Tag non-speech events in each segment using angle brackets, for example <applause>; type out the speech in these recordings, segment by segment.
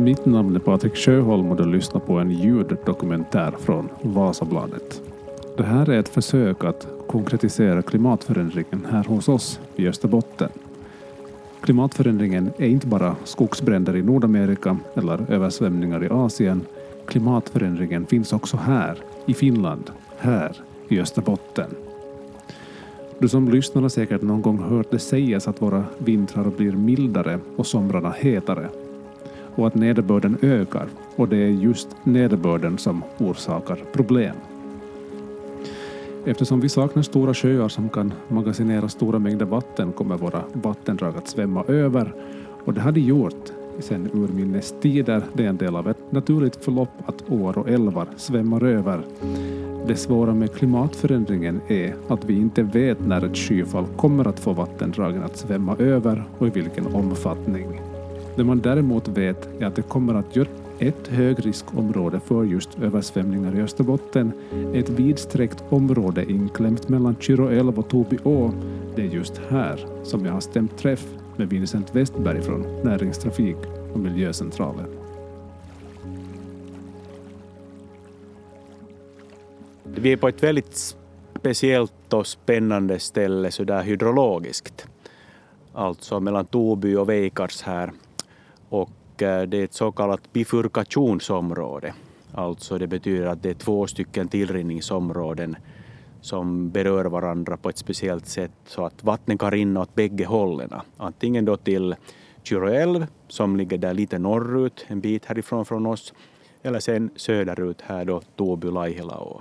Mitt namn är Patrik Sjöholm och du lyssnar på en ljuddokumentär från Vasabladet. Det här är ett försök att konkretisera klimatförändringen här hos oss i Österbotten. Klimatförändringen är inte bara skogsbränder i Nordamerika eller översvämningar i Asien. Klimatförändringen finns också här, i Finland, här i Österbotten. Du som lyssnar har säkert någon gång hört det sägas att våra vintrar blir mildare och somrarna hetare. Och att nederbörden ökar och det är just nederbörden som orsakar problem. Eftersom vi saknar stora sjöar som kan magasinera stora mängder vatten kommer våra vattendrag att svämma över och det har de gjort sedan urminnes tider. Det är en del av ett naturligt förlopp att åar och älvar svämmar över. Det svåra med klimatförändringen är att vi inte vet när ett skyfall kommer att få vattendragen att svämma över och i vilken omfattning. Det man däremot vet är att det kommer att göra ett högriskområde för just översvämningar i Österbotten, ett vidsträckt område inklämt mellan Kyrå och Tobyå. Det är just här som jag har stämt träff med Vincent Westberg från Näringstrafik och Miljöcentralen. Vi är på ett väldigt speciellt och spännande ställe sådär hydrologiskt. Alltså mellan Toby och Veikars här. Och eh, det är ett så kallat bifurkationsområde. Alltså det betyder att det är två stycken tillrinningsområden som berör varandra på ett speciellt sätt så att vattnet kan rinna åt bägge hållen. Antingen då till Kyrå som ligger där lite norrut, en bit härifrån från oss, eller sen söderut här då Tobu-Laihilaå.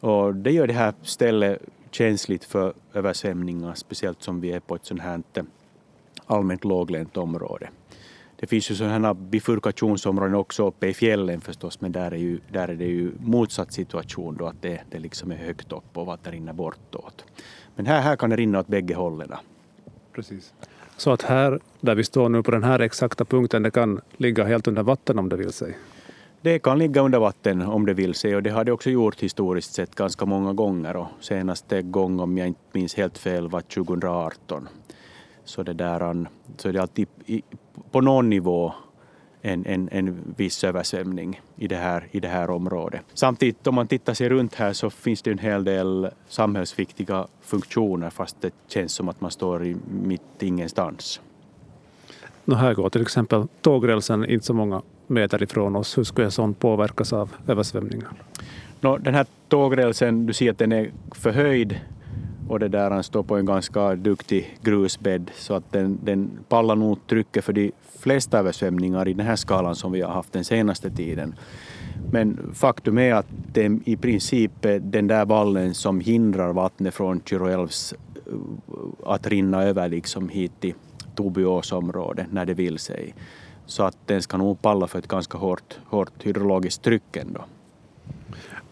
Och det gör det här stället känsligt för översvämningar, speciellt som vi är på ett sånt här allmänt låglänt område. Det finns ju sådana bifurkationsområden också uppe i fjällen förstås, men där är, ju, där är det ju motsatt situation då att det, det liksom är högt upp och vattnet rinner bortåt. Men här, här kan det rinna åt bägge hållen. Precis. Så att här, där vi står nu på den här exakta punkten, det kan ligga helt under vatten om det vill sig? Det kan ligga under vatten om det vill sig och det har det också gjort historiskt sett ganska många gånger och senaste gång om jag inte minns helt fel var 2018. Så det, där, så det är alltid på någon nivå en, en, en viss översvämning i det, här, i det här området. Samtidigt om man tittar sig runt här så finns det en hel del samhällsviktiga funktioner fast det känns som att man står i mitt ingenstans. No, här går till exempel tågrälsen inte så många meter ifrån oss. Hur skulle en sån påverkas av översvämningar? No, den här tågrälsen, du ser att den är förhöjd och det där han står på en ganska duktig grusbädd så att den, den pallar nog trycket för de flesta översvämningar i den här skalan som vi har haft den senaste tiden. Men faktum är att det i princip är den där vallen som hindrar vattnet från Kyröälvs eh, att rinna över liksom hit till Tobyåsområdet när det vill sig. Så att den ska nog palla för ett ganska hårt, hårt hydrologiskt tryck ändå.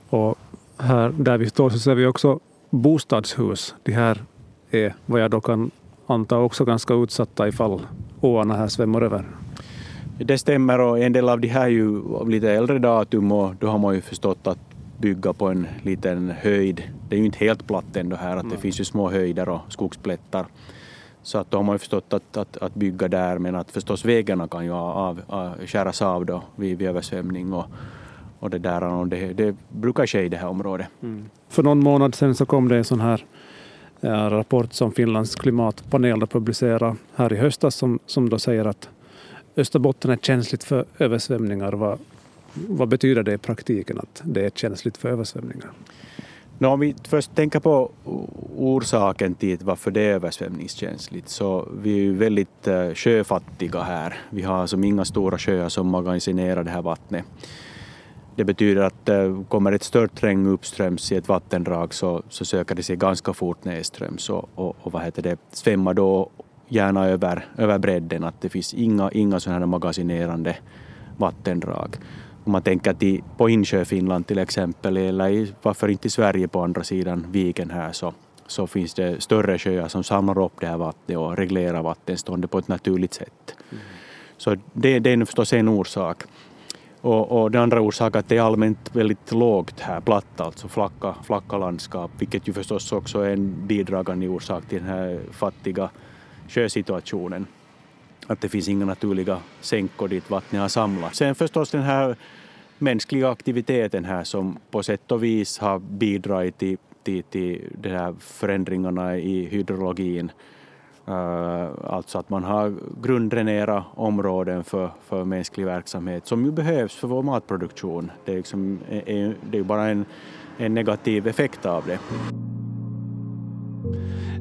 Och här där vi står så ser vi också bostadshus. De här är vad jag då kan anta också ganska utsatta ifall åarna här svämmar över. Det stämmer och en del av de här är ju av lite äldre datum och då har man ju förstått att bygga på en liten höjd. Det är ju inte helt platt ändå här, att det finns ju små höjder och skogsplättar. Så att då har man ju förstått att, att, att bygga där, men att förstås vägarna kan ju av, av, skäras av då vid, vid översvämning och, och det där. Och det, det brukar ske i det här området. Mm. För någon månad sedan så kom det en sån här ja, rapport som Finlands klimatpanel publicerade här i höstas som, som då säger att Österbotten är känsligt för översvämningar. Vad, vad betyder det i praktiken att det är känsligt för översvämningar? No, om vi först tänker på orsaken till varför det är översvämningskänsligt så vi är ju väldigt eh, sjöfattiga här. Vi har alltså inga stora sjöar som magasinerar det här vattnet. Det betyder att eh, kommer ett stört regn uppströms i ett vattendrag så, så söker det sig ganska fort nedströms och, och, och vad heter det, svämmar då gärna över, över bredden. Att det finns inga, inga sådana här magasinerande vattendrag. Om man tänker till, på Insjö-Finland till exempel, eller i, varför inte i Sverige på andra sidan viken här, så, så finns det större sjöar som samlar upp det här vattnet och reglerar vattenståndet på ett naturligt sätt. Mm. Så det, det är förstås en orsak. Och, och den andra orsaken är att det är allmänt väldigt lågt här, platt alltså, flacka, flacka landskap, vilket ju förstås också är en bidragande orsak till den här fattiga sjösituationen. att det finns inga naturliga sänkor dit vattnet har samlats. Sen förstås den här mänskliga aktiviteten här som på sätt och vis har bidragit till, till, till de här förändringarna i hydrologin. Eh, alltså att man har grunddränerat områden för, för mänsklig verksamhet som ju behövs för vår matproduktion. Det är, liksom, eh, eh, det är bara en, en negativ effekt av det.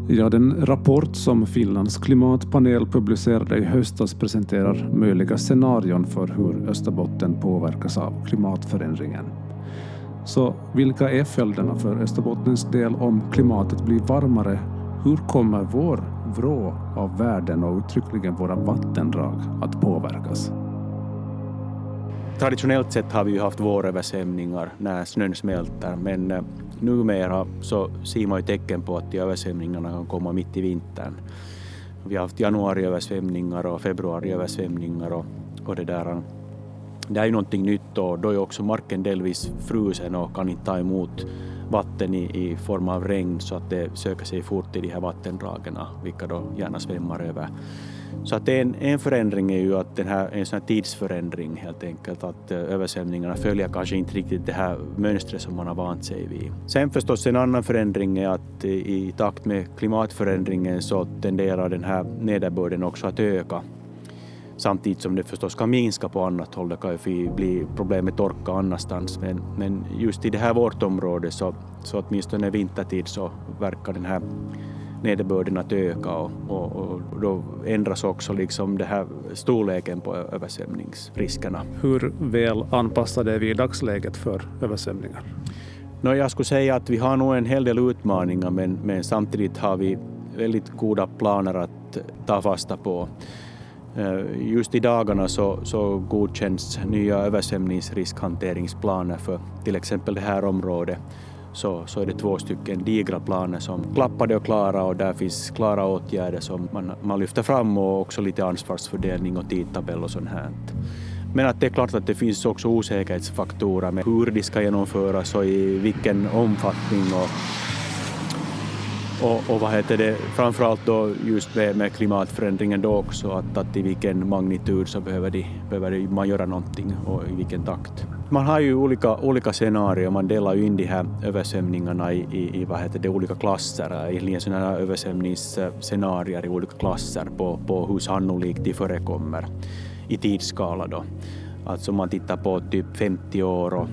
Ja, den rapport som Finlands klimatpanel publicerade i höstas presenterar möjliga scenarion för hur Österbotten påverkas av klimatförändringen. Så vilka är följderna för Österbottens del om klimatet blir varmare? Hur kommer vår vrå av världen och uttryckligen våra vattendrag att påverkas? Traditionellt sett har vi ju haft våröversvämningar när snön smälter, men eh, numera så ser man ju tecken på att de översvämningarna kan komma mitt i vintern. Vi har haft januariöversvämningar och februariöversvämningar och, och det där. Det är ju någonting nytt och då är också marken delvis frusen och kan inte ta emot vatten i, i form av regn så att det söker sig fort till de här vattendragen, vilka då gärna svämmar över. Så att en, en förändring är ju att den här, en sån här tidsförändring helt enkelt, att eh, översvämningarna följer kanske inte riktigt det här mönstret som man har vant sig vid. Sen förstås en annan förändring är att eh, i takt med klimatförändringen så tenderar den här nederbörden också att öka samtidigt som det förstås kan minska på annat håll. Det kan ju bli problem med torka annanstans men, men just i det här vårt område så, så åtminstone vintertid så verkar den här nederbörden att öka och, och, och, då ändras också liksom det här storleken på översvämningsriskerna. Hur väl anpassade är vi i dagsläget för översvämningar? No, jag skulle säga att vi har nog en hel del utmaningar men, men samtidigt har vi väldigt goda planer att ta fasta på. Eh, just i dagarna så, så godkänns nya översvämningsriskhanteringsplaner för till exempel det här området så, så är det två stycken digra planer som klappade och klara och där finns klara åtgärder som man, man lyfter fram och också lite ansvarsfördelning och tidtabell och sånt här. Men att det är klart att det finns också osäkerhetsfaktorer med hur de ska genomföras och i vilken omfattning och, och, och vad heter det, framförallt då just med, med klimatförändringen då också, att, att i vilken magnitud så behöver, de, behöver man göra någonting och i vilken takt. Man har ju olika, olika scenarier, man delar ju in de här översvämningarna i, i, i vad heter det, olika klasser, egentligen sådana här översvämningsscenarier i olika klasser på, på hur sannolikt de förekommer i tidsskala då. Alltså man tittar på typ 50 år och,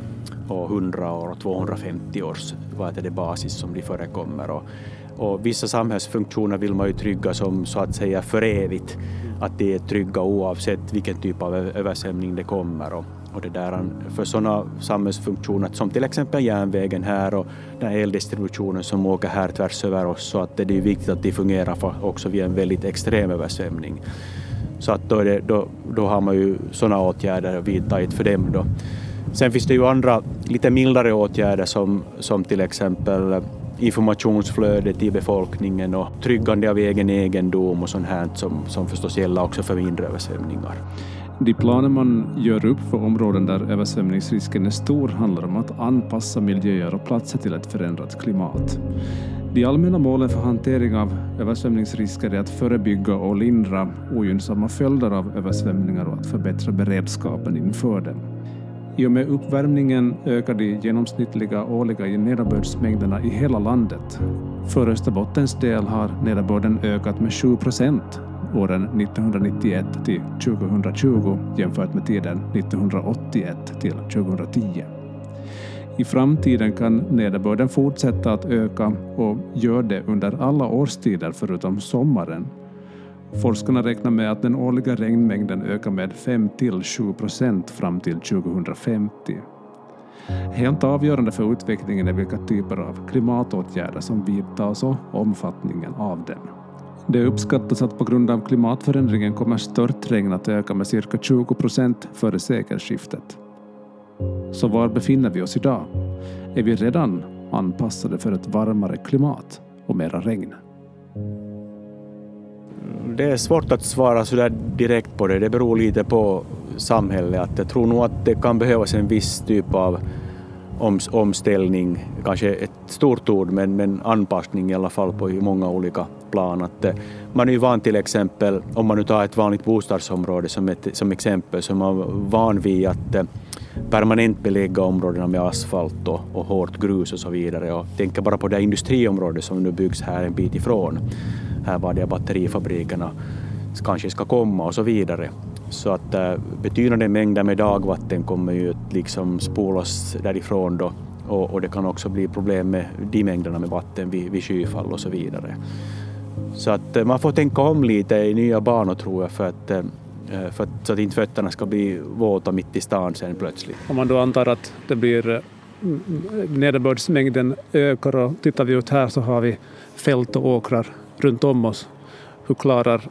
och 100 år och 250 års vad heter det, basis som de förekommer. Och, och vissa samhällsfunktioner vill man ju trygga som så att säga för evigt, att de är trygga oavsett vilken typ av översvämning det kommer. Och, och det där, för sådana samhällsfunktioner som till exempel järnvägen här och den eldistributionen som åker här tvärs över oss så att det är viktigt att de fungerar för också vid en väldigt extrem översvämning. Så att då, det, då, då har man ju sådana åtgärder vidtagit för dem. Då. Sen finns det ju andra lite mildare åtgärder som, som till exempel informationsflöde till befolkningen och tryggande av egen egendom och sånt här som, som förstås gäller också för mindre översvämningar. De planer man gör upp för områden där översvämningsrisken är stor handlar om att anpassa miljöer och platser till ett förändrat klimat. De allmänna målen för hantering av översvämningsrisker är att förebygga och lindra ogynnsamma följder av översvämningar och att förbättra beredskapen inför dem. I och med uppvärmningen ökar de genomsnittliga årliga nederbördsmängderna i hela landet. För Österbottens del har nederbörden ökat med 7 procent åren 1991 till 2020 jämfört med tiden 1981 till 2010. I framtiden kan nederbörden fortsätta att öka och gör det under alla årstider förutom sommaren. Forskarna räknar med att den årliga regnmängden ökar med 5-7 procent fram till 2050. Helt avgörande för utvecklingen är vilka typer av klimatåtgärder som vidtas och omfattningen av dem. Det uppskattas att på grund av klimatförändringen kommer störtregn att öka med cirka 20 procent före sekelskiftet. Så var befinner vi oss idag? Är vi redan anpassade för ett varmare klimat och mera regn? Det är svårt att svara så där direkt på det. Det beror lite på samhället. Att jag tror nog att det kan behövas en viss typ av omställning, kanske ett stort ord, men, men anpassning i alla fall på många olika plan. Att, eh, man är ju van till exempel, om man nu tar ett vanligt bostadsområde som, ett, som exempel, så är man van vid att eh, permanent belägga områdena med asfalt och, och hårt grus och så vidare. Och tänker bara på det industriområde som nu byggs här en bit ifrån, här var här batterifabrikerna kanske ska komma och så vidare. Så att äh, betydande mängder med dagvatten kommer ju att liksom spolas därifrån då och, och, det kan också bli problem med de mängderna med vatten vid, vid skyfall och så vidare. Så att äh, man får tänka om lite i nya banor tror jag för att, äh, för att, så att inte fötterna ska bli våta mitt i stan sen plötsligt. Om man då antar att det blir nederbördsmängden ökar och tittar vi ut här så har vi fält och åkrar runt om oss. Hur klarar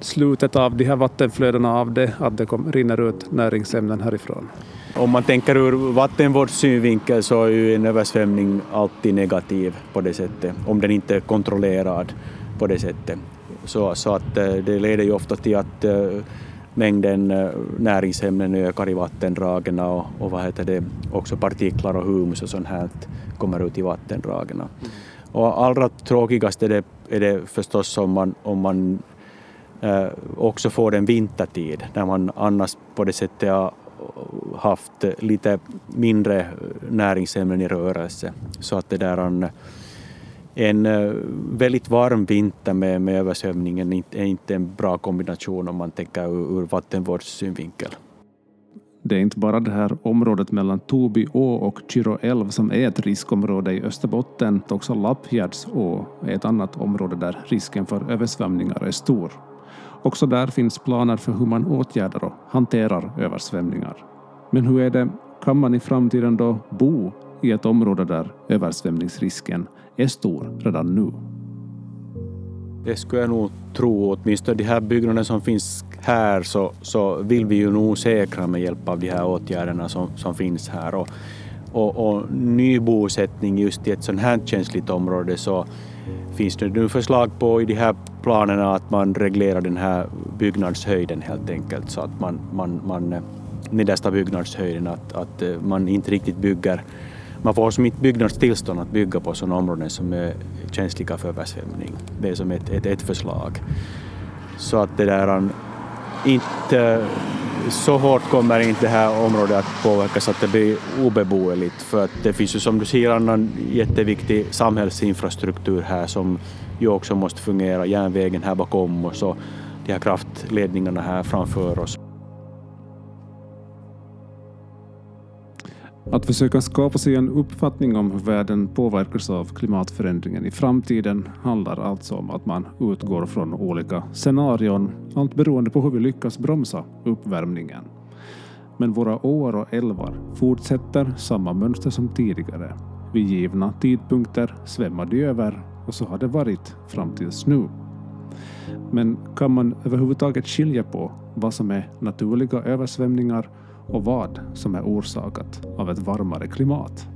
slutet av de här vattenflödena av det, att det kom, rinner ut näringsämnen härifrån. Om man tänker ur vattenvårdssynvinkel så är ju en översvämning alltid negativ på det sättet, om den inte är kontrollerad på det sättet. Så, så att eh, det leder ju ofta till att eh, mängden eh, näringsämnen ökar i vattendragen och, och vad heter det, också partiklar och humus och sånt här kommer ut i vattendragen. Mm. Och allra tråkigast är det, är det förstås om man, om man Eh, också får den vintertid när man annars på det sättet har haft lite mindre näringsämnen i rörelse. Så att det där en, en väldigt varm vinter med, med översvämningen är inte en bra kombination om man tänker ur, ur vattenvårdssynvinkel. Det är inte bara det här området mellan Toby å och Kyrå älv som är ett riskområde i Österbotten. Också Lappgärds å är ett annat område där risken för översvämningar är stor. Också där finns planer för hur man åtgärdar och hanterar översvämningar. Men hur är det, kan man i framtiden då bo i ett område där översvämningsrisken är stor redan nu? Det skulle jag nog tro. Åtminstone de här byggnaderna som finns här så, så vill vi ju nog säkra med hjälp av de här åtgärderna som, som finns här. Och, och, och nybosättning just i ett sådant här känsligt område så finns det nu förslag på i de här planerna att man reglerar den här byggnadshöjden helt enkelt så att man, man, man eh, nedersta byggnadshöjden att, att eh, man inte riktigt bygger man får som inte byggnadstillstånd att bygga på sådana områden som är känsliga för översvämning. Det är som ett, ett, ett förslag. Så att det där inte så hårt kommer inte det här området att påverkas att det blir obeboeligt för att det finns ju som du säger annan jätteviktig samhällsinfrastruktur här som ju också måste fungera, järnvägen här bakom och så de här kraftledningarna här framför oss. Att försöka skapa sig en uppfattning om hur världen påverkas av klimatförändringen i framtiden handlar alltså om att man utgår från olika scenarion, allt beroende på hur vi lyckas bromsa uppvärmningen. Men våra åar och älvar fortsätter samma mönster som tidigare. Vid givna tidpunkter svämmar de över och så har det varit fram tills nu. Men kan man överhuvudtaget skilja på vad som är naturliga översvämningar och vad som är orsakat av ett varmare klimat?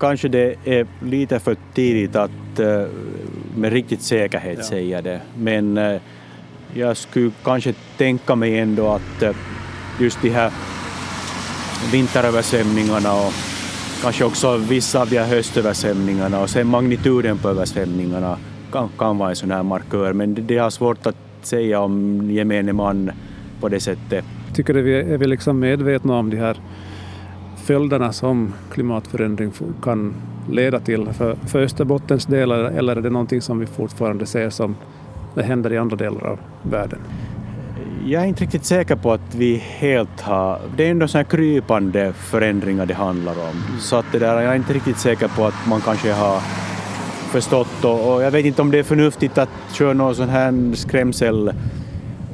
Kanske det är lite för tidigt att eh, med riktigt säkerhet ja. säga det, men eh, jag skulle kanske tänka mig ändå att eh, just de här vinteröversvämningarna och kanske också vissa av de här höstöversvämningarna och sen magnituden på översvämningarna kan, kan vara en sån här markör, men det, det har svårt att säga om gemene man på det sättet tycker att vi är vi liksom medvetna om de här följderna som klimatförändring kan leda till för, för Österbottens del eller är det någonting som vi fortfarande ser som det händer i andra delar av världen? Jag är inte riktigt säker på att vi helt har... Det är ändå sådana krypande förändringar det handlar om. Så att det där, jag är inte riktigt säker på att man kanske har förstått och, och jag vet inte om det är förnuftigt att köra någon sån här skrämsel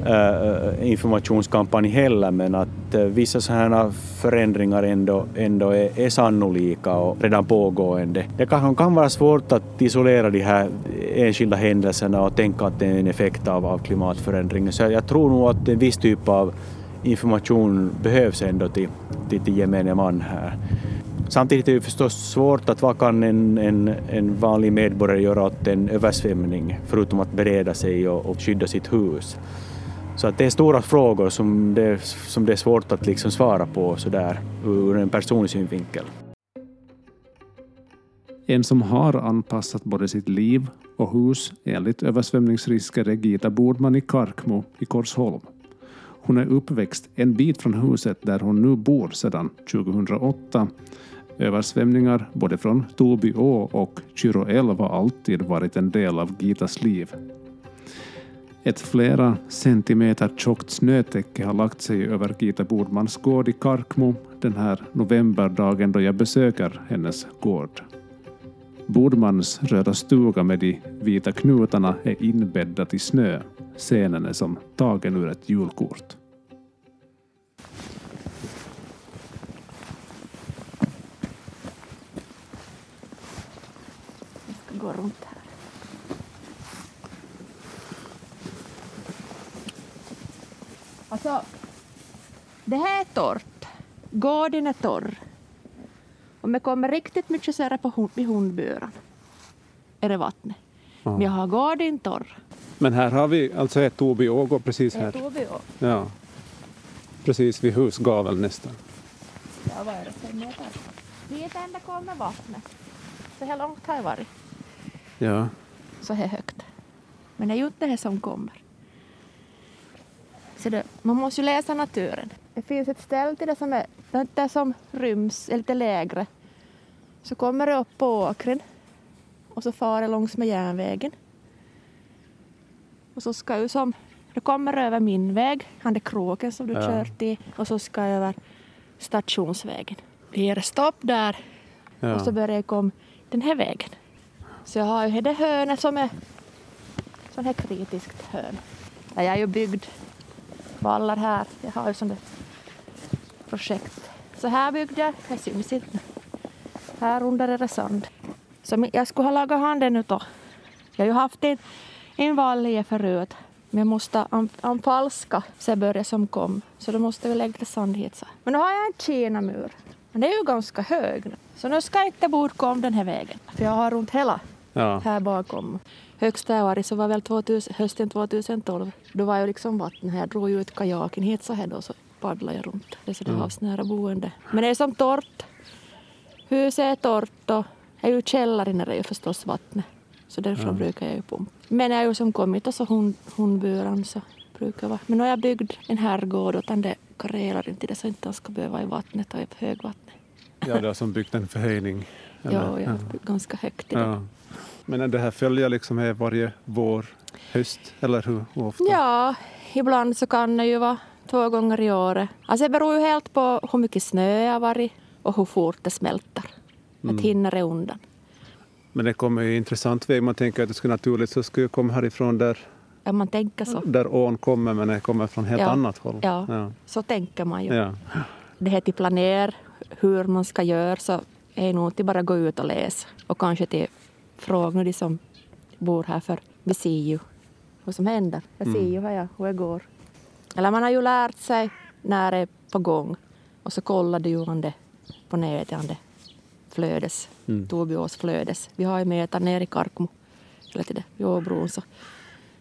Eh, informationskampanj heller, men att eh, vissa sådana förändringar ändå, ändå är, är sannolika och redan pågående. Det kan, kan vara svårt att isolera de här enskilda händelserna och tänka att det är en effekt av, av klimatförändringen. Så jag tror nog att en viss typ av information behövs ändå till, till, till gemene man här. Samtidigt är det förstås svårt att vad kan en, en, en vanlig medborgare göra åt en översvämning förutom att bereda sig och, och skydda sitt hus. Så att det är stora frågor som det, som det är svårt att liksom svara på så där ur en personlig synvinkel. En som har anpassat både sitt liv och hus enligt översvämningsrisker är Gita Bordman i Karkmo i Korsholm. Hon är uppväxt en bit från huset där hon nu bor sedan 2008. Översvämningar både från Toby å och Kyrå har alltid varit en del av Gitas liv. Ett flera centimeter tjockt snötäcke har lagt sig över Gita Bordmans gård i Karkmo den här novemberdagen då jag besöker hennes gård. Bordmans röda stuga med de vita knutarna är inbäddad i snö. Scenen är som tagen ur ett julkort. Jag ska gå runt här. Alltså, det här är torrt. Gården är torr. Om det kommer riktigt mycket så är det på hund, vid hundburen. Är det vattnet. Men jag har gården torr. Men här har vi alltså ett å precis här. Å. Ja. Precis vid husgaveln nästan. Ja, vad är det? Fem meter? Dit ända kommer vattnet. Så här långt har jag varit. Ja. Så här högt. Men det är ju inte det som kommer. Det, man måste ju läsa naturen. Det finns ett ställe till det som är det där som ryms, är lite lägre. Så kommer det upp på åkern och så far det långs med järnvägen. Och så ska ju som, det kommer över min väg, han är kroken som du Ja. kört i, och så ska jag över stationsvägen. Det är stopp där ja. och så börjar jag komma den här vägen. Så jag har ju det hörnet som är sån här kritiskt hörn. Där jag är ju byggd vallar här. Jag har ju sånt där projekt. Så här byggde jag, här syns inte. Här under är det sand. Så jag skulle ha lagat handen nu då. Jag har ju haft en, en valje förut. Men jag måste an- anfalska börjar som kom. Så då måste vi lägga sand hit. Så. Men nu har jag en kinamur. Men det är ju ganska hög. Så nu ska jag inte bortkomma den här vägen. För jag har runt hela ja. här bakom. Högsta jag varit så var väl 2000, hösten 2012. Då var ju liksom vatten här. Jag drog ju ut kajaken hit så här då så paddlade jag runt. Det är så det havsnära boende. Men det är som torrt. Huset är torrt och är ju källaren är ju förstås vattnet. Så därifrån brukar jag ju pumpa. Men jag är ju som kommit och så hund, hundburen så brukar vara. Men nu har jag byggt en herrgård utan det karerar inte det så inte han ska behöva i vattnet och i högvattnet. ja, du har som byggt en förhöjning. eller? Ja, jag har byggt ganska högt i det. ja. Men det här följer liksom med varje vår, höst, eller hur hur ofta? Ja, ibland så kan det ju vara två gånger i året. Alltså det beror ju helt på hur mycket snö det har varit och hur fort det smälter. Att hinner det undan. Men det kommer ju intressant väg. Man tänker att det skulle naturligt så skulle komma härifrån där, Om man tänker så. där ån kommer, men det kommer från helt Ja. annat håll. Ja, Ja. så tänker man ju. Ja. Det här till planer, hur man ska göra, så är nog inte bara gå ut och läsa. Och kanske till fråga nu de som bor här, för vi ser ju vad som händer. Jag ser ju här, hur det går. Eller man har ju lärt sig när det är på gång. Och så kollade ju han det på nätet, det flödes, Mm. Tobiås flödes. Vi har ju mätat nere i Karkmo, eller till det, vid Åbron, så,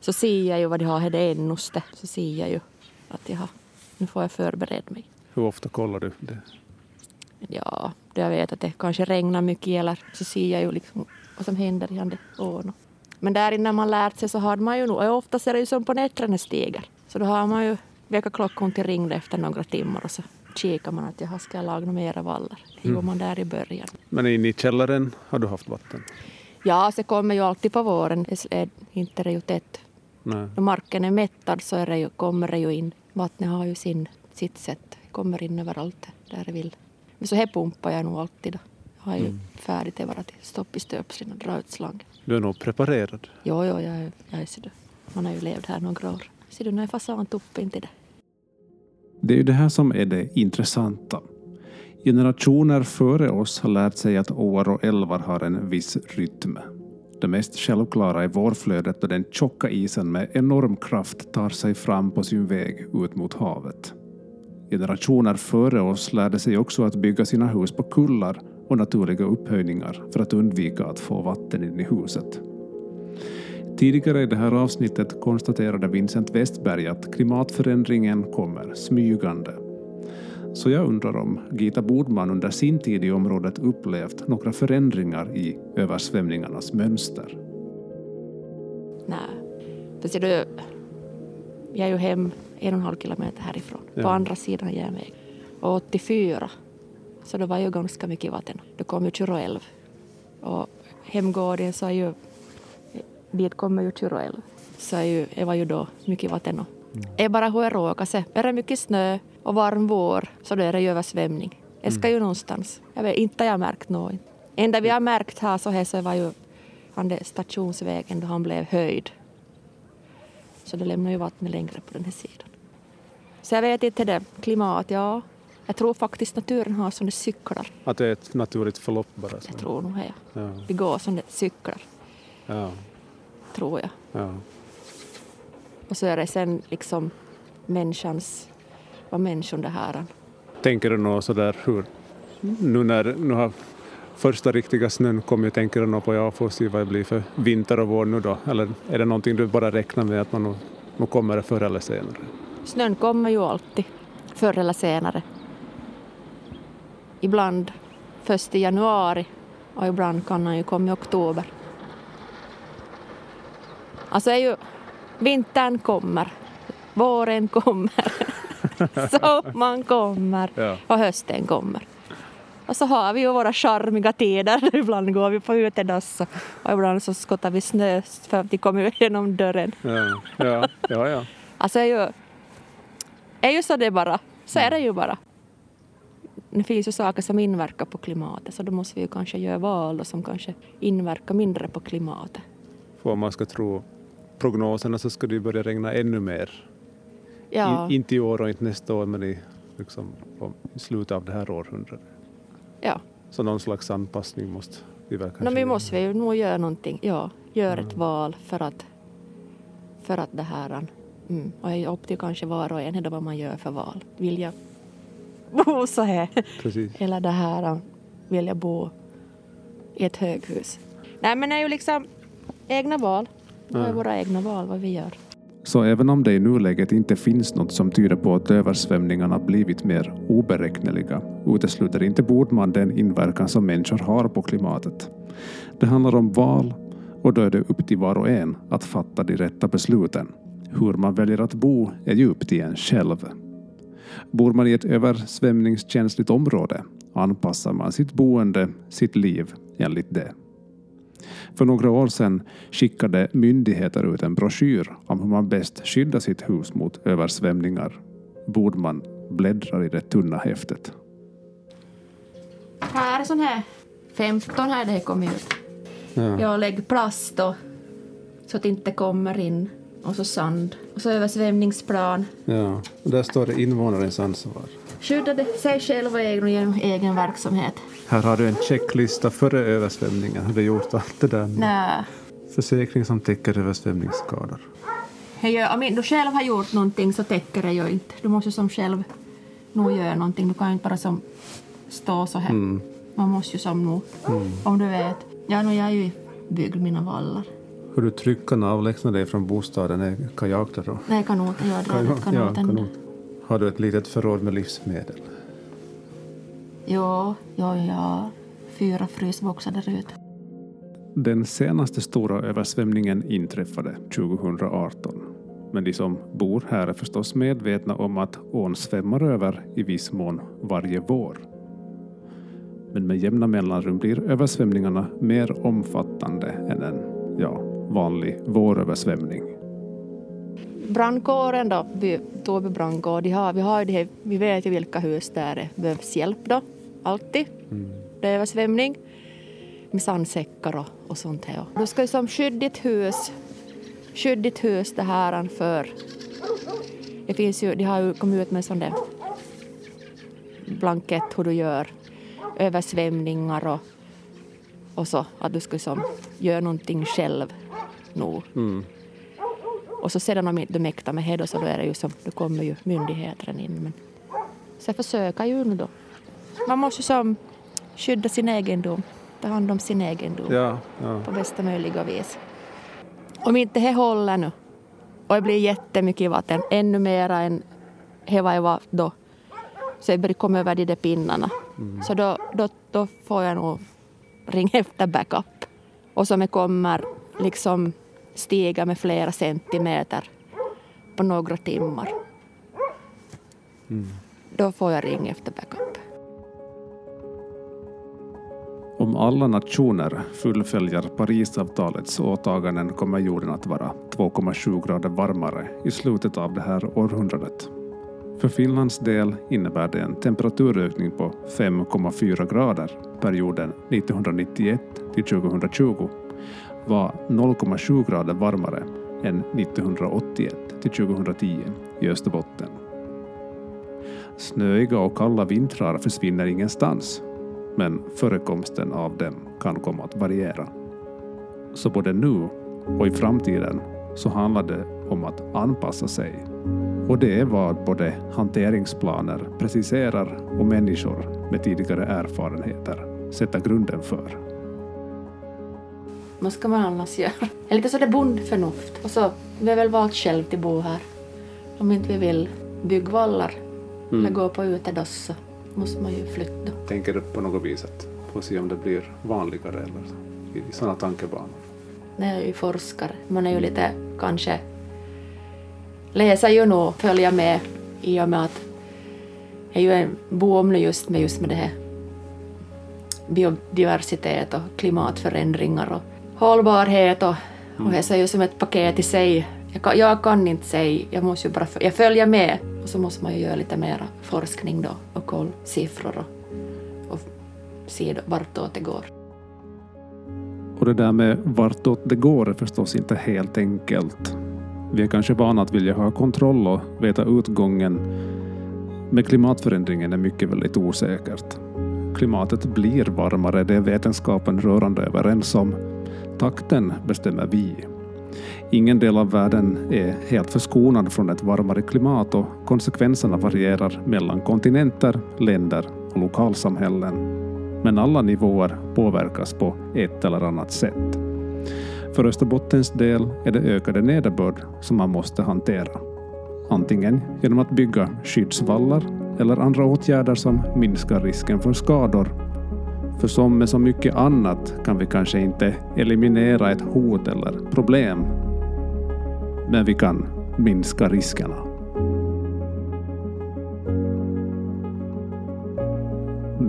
så ser jag ju vad de har, det ennuste, så ser jag ju att jag har, nu får jag förbereda mig. Hur ofta kollar du det? Ja, jag vet att det kanske regnar mycket eller så ser jag ju liksom vad som händer i den ån. Men där innan man lärt sig så hade man ju nog, oftast är det ju som på nätterna stiger. Så då har man ju väckarklockan till ringde efter några timmar och så kikar man att jag ska jag laga några mera vallar. Det gjorde man där i början. Men inne i källaren har du haft vatten? Ja, så kommer ju alltid på våren. Det är inte det ju tätt. Nej. När marken är mättad så är det ju, kommer det ju in. Vattnet har ju sin, sitt sätt. Det kommer in överallt där det vill. Men så här pumpar jag nog alltid. Då. Jag har ju färdigt det bara till stopp i stöpseln och dra ut slangen. Du är nog preparerad. Jo, jo, jag, är- jag är så du. Man har ju levt här några år. Ser du, nu är fasantuppen till det. Det är ju det här som är det intressanta. Generationer före oss har lärt sig att åar och älvar har en viss rytm. Det mest självklara är vårflödet då den tjocka isen med enorm kraft tar sig fram på sin väg ut mot havet. Generationer före oss lärde sig också att bygga sina hus på kullar och naturliga upphöjningar för att undvika att få vatten in i huset. Tidigare i det här avsnittet konstaterade Vincent Westberg att klimatförändringen kommer smygande. Så jag undrar om Gita Bodman under sin tid i området upplevt några förändringar i översvämningarnas mönster. Nej. För ser du, jag är ju hem en och en halv kilometer härifrån, Ja. på andra sidan järnvägen. Och 84, så det var ju ganska mycket vatten. Det kom ju Tjuroälv. Och hemgården så är ju, dit kommer ju Tjuroälv. Så är ju, det var ju då mycket vatten. Och Det är bara hur det råkar sig. Är det mycket snö och varm vår så då är det ju översvämning. Det ska ju någonstans. Jag vet inte, jag har märkt något. enda vi har märkt här så här så var ju han stationsvägen då han blev höjd. Så det lämnar ju vattnet längre på den här sidan. Så jag vet inte det. Klimat, ja. Jag tror faktiskt naturen har sådana cyklar. Att det är ett naturligt förlopp bara? Jag tror nog det. Ja, Det går sådana cyklar, ja, tror jag. ja. Och så är det sen liksom människans, vad människan det här. Tänker du något sådär hur, nu när nu har första riktiga snön kommit, tänker du något på ja, får se vad det blir för vinter och vår nu då? Eller är det någonting du bara räknar med att man nog, nog kommer förr eller senare? Snön kommer ju alltid, förr eller senare. Ibland först i januari och ibland kan han ju komma i oktober. Alltså är ju, vintern kommer, våren kommer, <laughs> <laughs> sommaren kommer och hösten kommer. Och så har vi ju våra charmiga tider. Ibland går vi på utedass och- och ibland så skottar vi snö för att de kommer genom dörren. Ja, ja, ja. ja. Alltså är ju, är ju så det bara. Så är det ju bara. Det finns ju saker som inverkar på klimatet så då måste vi ju kanske göra val som kanske inverkar mindre på klimatet. För om man ska tro prognoserna så ska det ju börja regna ännu mer. Ja, I, inte i år och inte nästa år men i, liksom, i slutet av det här århundradet. Ja. Så någon slags anpassning måste vi väl kanske No, vi måste ju nog göra någonting. Ja, göra ett val för att, för att det här... Mm, och är upp till kanske var och en vad man gör för val. Vill jag <laughs> bo så här? Precis. Eller det här, vill jag bo i ett höghus? Nej, men det är ju liksom egna val. Det är Ja. våra egna val vad vi gör. Så även om det i nuläget inte finns något som tyder på att översvämningarna blivit mer oberäkneliga utesluter inte Bordman den inverkan som människor har på klimatet. Det handlar om val och då är det upp till var och en att fatta de rätta besluten. Hur man väljer att bo är ju upp till en själv. Bor man i ett översvämningskänsligt område anpassar man sitt boende, sitt liv enligt det. För några år sedan skickade myndigheter ut en broschyr om hur man bäst skyddar sitt hus mot översvämningar. Bordman bläddrar i det tunna häftet. Här är sån här 15 här det kommer ut. Ja. Jag lägger plast och, så att det inte kommer in. Och så sand. Och så översvämningsplan. Ja, och där står det invånarens ansvar. Skyddade sig själv och egen, genom egen verksamhet. Här har du en checklista före översvämningen. Har du gjort allt det där? Nej. Försäkring som täcker översvämningsskador. Gör, om du själv har gjort någonting så täcker det ju inte. Du måste som själv nog göra någonting. Du kan ju inte bara som stå så här. Man måste ju som nog, om du vet. Ja, nu jag är ju byggd mina vallar. Hur du kan avlägsna dig från bostaden är kajak då? Nej, kanoten. Jag drar ut kanoten. kanot. Har du ett litet förråd med livsmedel? Ja, ja, ja. Fyra frysboxar där ute. Den senaste stora översvämningen inträffade 2018. Men de som bor här är förstås medvetna om att ån svämmar över i viss mån varje vår. Men med jämna mellanrum blir översvämningarna mer omfattande än en ja, vanlig våröversvämning. Brandkåren då, Toby brandkår, de har, vi, har ju de här, vi vet ju vilka hus där det behövs hjälp då, alltid. Det är översvämning med sandsäckar och, och sånt här. Du ska ju som skydda ditt hus, skydda ditt hus det här för... Det finns ju, de har ju kommit ut med sån där blankett hur du gör översvämningar och, och så, att du ska som göra någonting själv nog. Och så sedan om du mäktar med det så då är det ju som, då kommer ju myndigheten in. Men så jag försöker ju nu då. Man måste som skydda sin egendom, ta hand om sin egendom Ja, ja. på bästa möjliga vis. Om inte det håller nu och det blir jättemycket vatten, ännu mera än det var då, så jag komma över de där pinnarna. Mm. Så då, då, då får jag nog ringa efter backup. Och som jag kommer liksom stiga med flera centimeter på några timmar. Mm. Då får jag ringa efter backup. Om alla nationer fullföljer Parisavtalets åtaganden kommer jorden att vara 2,7 grader varmare i slutet av det här århundradet. För Finlands del innebär det en temperaturökning på 5,4 grader. Perioden 1991 till 2020 var 0,7 grader varmare än 1981 till 2010 i Österbotten. Snöiga och kalla vintrar försvinner ingenstans, men förekomsten av dem kan komma att variera. Så både nu och i framtiden så handlar det om att anpassa sig. Och det är vad både hanteringsplaner preciserar och människor med tidigare erfarenheter sätter grunden för. Vad ska man annars göra? <laughs> Det är lite sådär bondförnuft. Och så, vi har väl valt själv till bo här. Om inte vi vill bygga vallar mm. eller gå på utedass så måste man ju flytta. Tänker du på något vis att få se om det blir vanligare eller i sådana tankebanor? Nej, jag är ju forskare. Man är ju lite kanske läser ju nog, följer med i och med att jag är ju en boom nu just med just med det här biodiversitet och klimatförändringar och hållbarhet och, och det är ju som ett paket i sig. Jag kan, jag kan inte säga, jag måste ju bara jag följer med och så måste man ju göra lite mer forskning då och kolla siffror och, och se vartåt det går. Och det där med vartåt det går är förstås inte helt enkelt. Vi är kanske vana att vilja ha kontroll och veta utgången. Med klimatförändringen är mycket väldigt osäkert. Klimatet blir varmare, det är vetenskapen rörande överens om. Takten bestämmer vi. Ingen del av världen är helt förskonad från ett varmare klimat och konsekvenserna varierar mellan kontinenter, länder och lokalsamhällen. Men alla nivåer påverkas på ett eller annat sätt. För Österbottens del är det ökade nederbörd som man måste hantera. Antingen genom att bygga skyddsvallar eller andra åtgärder som minskar risken för skador för som med så mycket annat kan vi kanske inte eliminera ett hot eller problem. Men vi kan minska riskerna.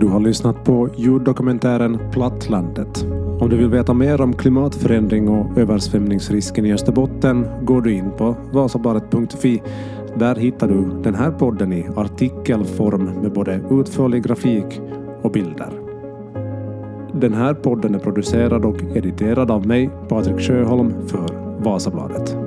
Du har lyssnat på ljuddokumentären Plattlandet. Om du vill veta mer om klimatförändring och översvämningsrisken i Österbotten går du in på vasabaret.fi. Där hittar du den här podden i artikelform med både utförlig grafik och bilder. Den här podden är producerad och editerad av mig, Patrik Sjöholm, för Vasabladet.